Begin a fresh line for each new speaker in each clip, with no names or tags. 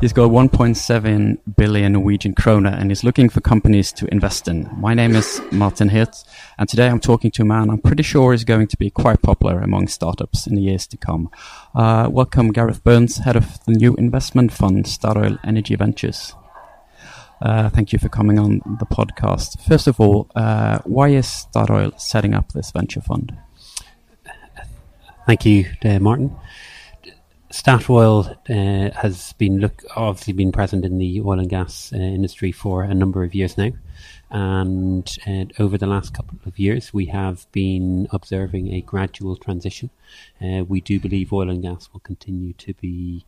He's got 1.7 billion Norwegian kroner and he's looking for companies to invest in. My name is Martin Hirt, and today I'm talking to a man I'm pretty sure is going to be quite popular among startups in the years to come. Uh, welcome, Gareth Burns, head of the new investment fund, Statoil Energy Ventures. Uh, thank you for coming on the podcast. First of all, uh, why is Statoil setting up this venture fund?
Thank you, Martin. Statoil uh, has been look obviously been present in the oil and gas uh, industry for a number of years now, and uh, over the last couple of years we have been observing a gradual transition. Uh, we do believe oil and gas will continue to be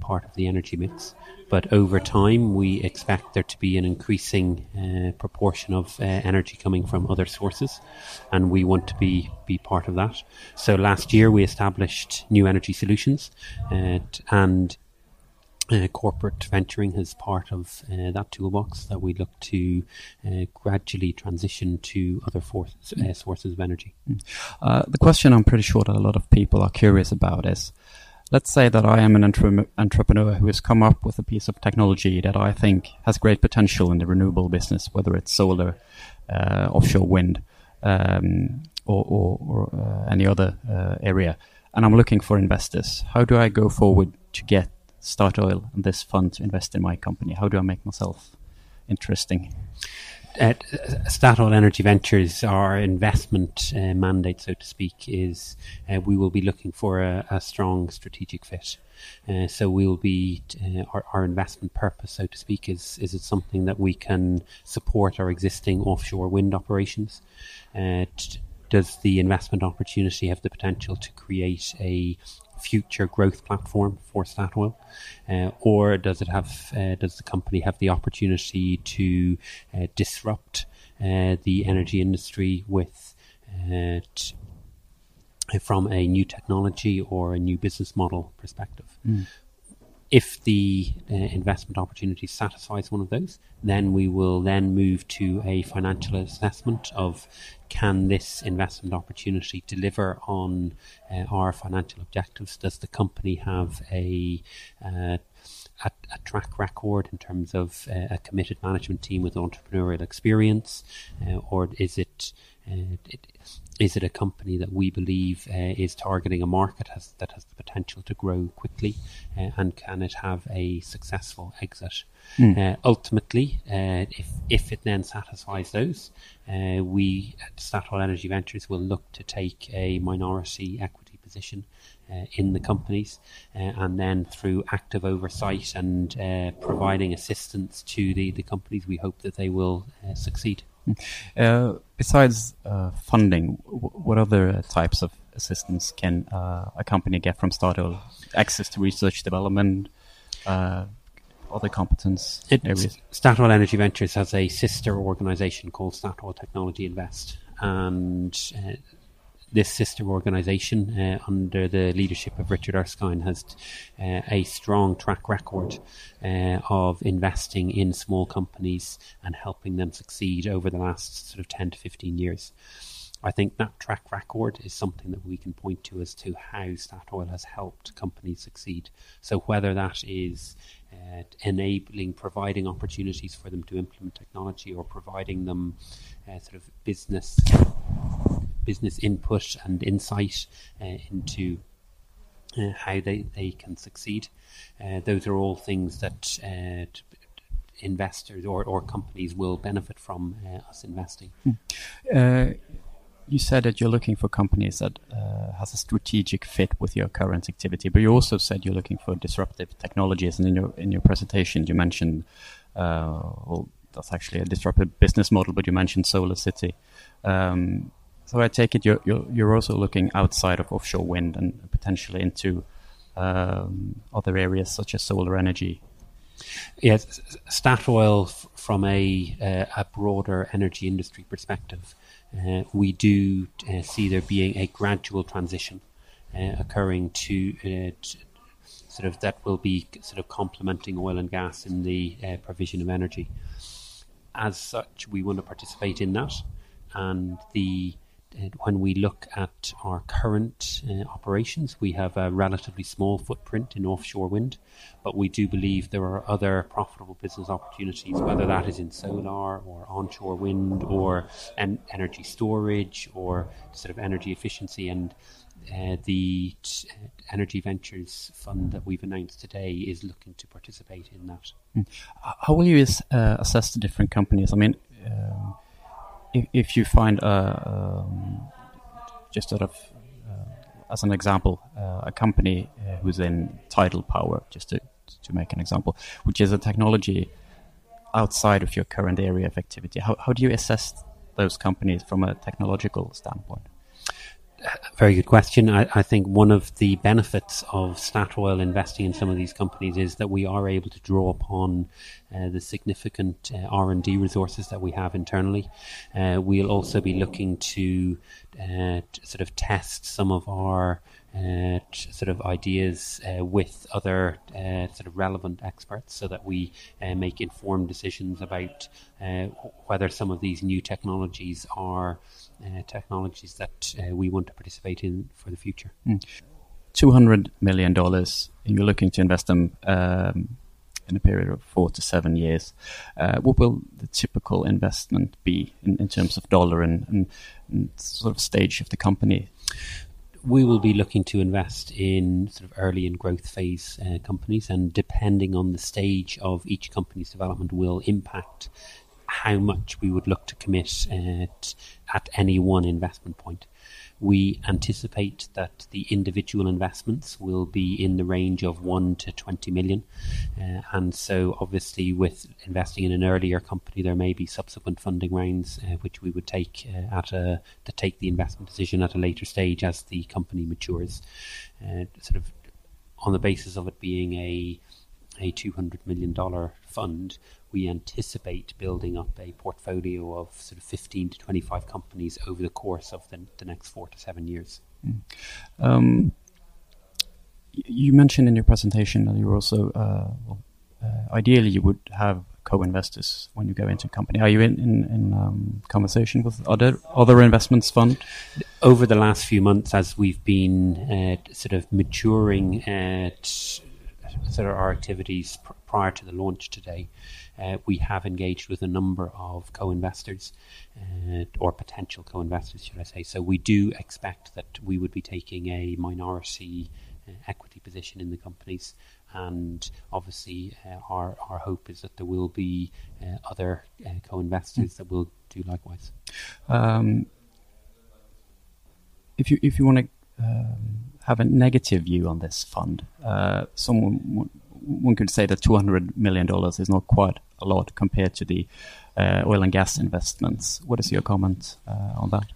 part of the energy mix. But over time, we expect there to be an increasing uh, proportion of uh, energy coming from other sources, and we want to be be part of that. So last year, we established New Energy Solutions, uh, and uh, corporate venturing is part of uh, that toolbox that we look to uh, gradually transition to other forces, uh, sources of energy.
Mm. the question I'm pretty sure that a lot of people are curious about is let's say that I am an entre- entrepreneur who has come up with a piece of technology that I think has great potential in the renewable business, whether it's solar, uh, offshore wind, um, or, or, or uh, any other uh, area, and I'm looking for investors. How do I go forward to get Statoil and this fund to invest in my company? How do I make myself interesting?
At Statoil Energy Ventures, our investment uh, mandate, so to speak, is uh, we will be looking for a, a strong strategic fit. Uh, so we will be uh, our, our, investment purpose, so to speak, is is it something that we can support our existing offshore wind operations? Uh, t- does the investment opportunity have the potential to create a future growth platform for Statoil, uh, or does it have uh, does the company have the opportunity to uh, disrupt uh, the energy industry with uh, t- from a new technology or a new business model perspective? Mm if the uh, investment opportunity satisfies one of those, then we will then move to a financial assessment of can this investment opportunity deliver on uh, our financial objectives? Does the company have a uh, a, a, track record in terms of uh, a committed management team with entrepreneurial experience, uh, or is it, uh, it is it a company that we believe uh, is targeting a market has, that has the potential to grow quickly, uh, and can it have a successful exit? Mm. ultimately, if if it then satisfies those, we at Statoil Energy Ventures will look to take a minority equity position uh, in the companies, uh, and then through active oversight and uh, providing assistance to the, the companies, we hope that they will succeed.
Uh, besides uh, funding, what other types of assistance can uh, a company get from Statoil? Access to research development, other competence it, areas?
Statoil Energy Ventures has a sister organization called Statoil Technology Invest, and this sister organisation, uh, under the leadership of Richard Erskine, has uh, a strong track record uh, of investing in small companies and helping them succeed over the last sort of 10 to 15 years. I think that track record is something that we can point to as to how Statoil has helped companies succeed. So whether that is uh, enabling, providing opportunities for them to implement technology, or providing them uh, sort of business business input and insight uh, into uh, how they, they can succeed. Uh, those are all things that uh, investors or, or companies will benefit from uh, us investing.
Hmm. you said that you're looking for companies that has a strategic fit with your current activity, but you also said you're looking for disruptive technologies. And in your in your presentation, you mentioned well, that's actually a disruptive business model, but you mentioned Solar City. Um, so I take it you're, you're, you're also looking outside of offshore wind and potentially into um, other areas such as solar energy.
Yes, Statoil, from a uh, a broader energy industry perspective, uh, we do uh, see there being a gradual transition uh, occurring to, uh, to, sort of that will be sort of complementing oil and gas in the uh, provision of energy. As such, we want to participate in that, and the when we look at our current uh, operations, we have a relatively small footprint in offshore wind, but we do believe there are other profitable business opportunities, whether that is in solar or onshore wind or en- energy storage or sort of energy efficiency. And uh, the t- Energy Ventures fund that we've announced today is looking to participate in that.
Mm. How will you uh, assess the different companies? I mean, uh, if, if, you find a, um, just sort of uh, as an example, uh, a company uh, who's in tidal power, just to to make an example, which is a technology outside of your current area of activity. How how do you assess those companies from a technological standpoint?
Very good question. I, I, think one of the benefits of Statoil investing in some of these companies is that we are able to draw upon uh, the significant uh, R and D resources that we have internally. Uh, we'll also be looking to, uh, sort of test some of our uh, sort of ideas uh, with other sort of relevant experts, so that we make informed decisions about whether some of these new technologies are uh, technologies that uh, we want to participate in for the future. Mm.
$200 million, you're looking to invest them um, in a period of four to seven years. Uh, what will the typical investment be in, in terms of dollar and, and, and, sort of stage of the company?
We will be looking to invest in sort of early and growth phase uh, companies, and depending on the stage of each company's development, will impact how much we would look to commit at, at any one investment point. We anticipate that the individual investments will be in the range of 1 to 20 million. Uh, and so, obviously, with investing in an earlier company, there may be subsequent funding rounds uh, which we would take uh, at a, to take the investment decision at a later stage as the company matures. Uh, sort of on the basis of it being a a $200 million fund, we anticipate building up a portfolio of sort of 15 to 25 companies over the course of the, the next four to seven years. Mm. Um,
you mentioned in your presentation that you also, uh, well, uh, ideally, you would have co-investors when you go into a company. Are you in in, in um, conversation with other other investments fund?
Over the last few months, as we've been uh, sort of maturing at of our activities pr- prior to the launch today, uh, we have engaged with a number of co-investors uh, or potential co-investors, should I say. So we do expect that we would be taking a minority uh, equity position in the companies, and obviously uh, our our hope is that there will be uh, other uh, co-investors that will do likewise. Um,
if you if you want to um, have a negative view on this fund. Uh, someone one could say that 200 million dollars is not quite a lot compared to the uh, oil and gas investments. What is your comment uh, on that?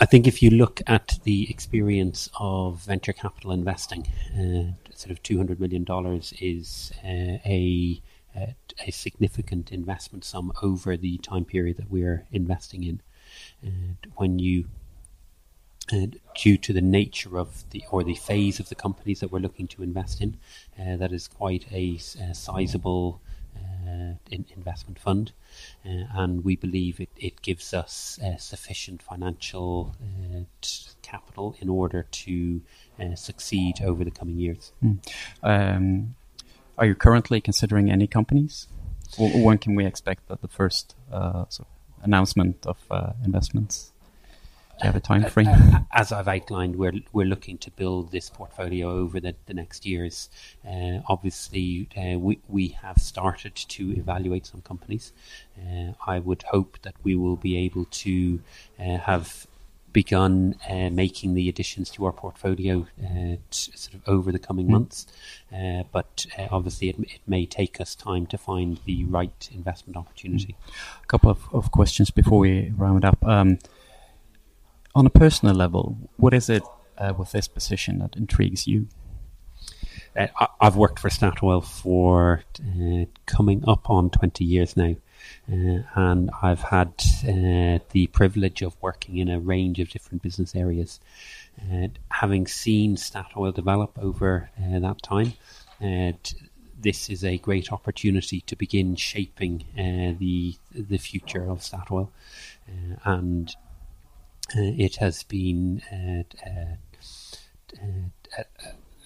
I think if you look at the experience of venture capital investing, uh, sort of 200 million dollars is uh, a a significant investment sum over the time period that we're investing in. And when you uh, due to the nature of the or the phase of the companies that we're looking to invest in. Uh, that is quite a, a sizable uh, in investment fund, uh, and we believe it, it gives us uh, sufficient financial uh, capital in order to succeed over the coming years. Mm. Um,
are you currently considering any companies? When can we expect that the first sort of announcement of investments? Do you have a time frame?
As I've outlined, we're we're looking to build this portfolio over the, the next years. Uh, obviously, uh, we we have started to evaluate some companies. Uh, I would hope that we will be able to uh, have begun uh, making the additions to our portfolio uh, t- sort of over the coming mm. months. Uh, but uh, obviously, it, it, may take us time to find the right investment opportunity.
A couple of, of questions before we round up. Um, on a personal level, what is it uh, with this position that intrigues you?
Uh, I've worked for Statoil for uh, coming up on 20 years now. Uh, and I've had uh, the privilege of working in a range of different business areas. having seen Statoil develop over uh, that time, this is a great opportunity to begin shaping the the future of Statoil. and Uh, it has been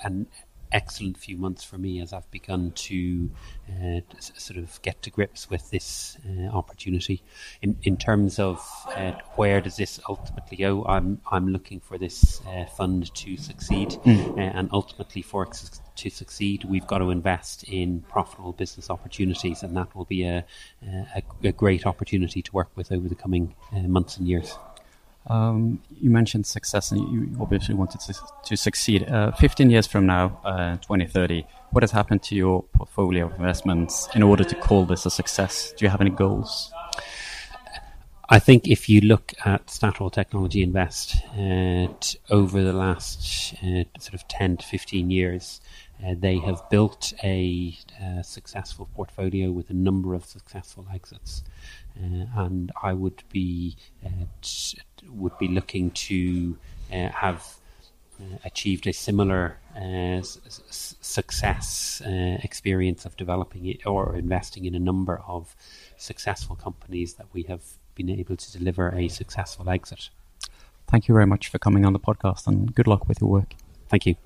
an excellent few months for me as I've begun to uh, sort of get to grips with this uh, opportunity. In in terms of uh, where does this ultimately go, I'm I'm looking for this uh, fund to succeed, mm. and ultimately for it to succeed, we've got to invest in profitable business opportunities, and that will be a a, a great opportunity to work with over the coming uh, months and years.
Um, you mentioned success, and you obviously wanted to, to succeed. Uh, 15 years from now, uh, 2030, what has happened to your portfolio of investments in order to call this a success? Do you have any goals?
I think if you look at Statoil Technology Invest uh, over the last uh, sort of 10 to 15 years, uh, they have built a, a, successful portfolio with a number of successful exits, uh, and I would be uh, t- would be looking to uh, have uh, achieved a similar uh, s- success experience of developing it or investing in a number of successful companies that we have been able to deliver a successful exit.
Thank you very much for coming on the podcast, and good luck with your work.
Thank you.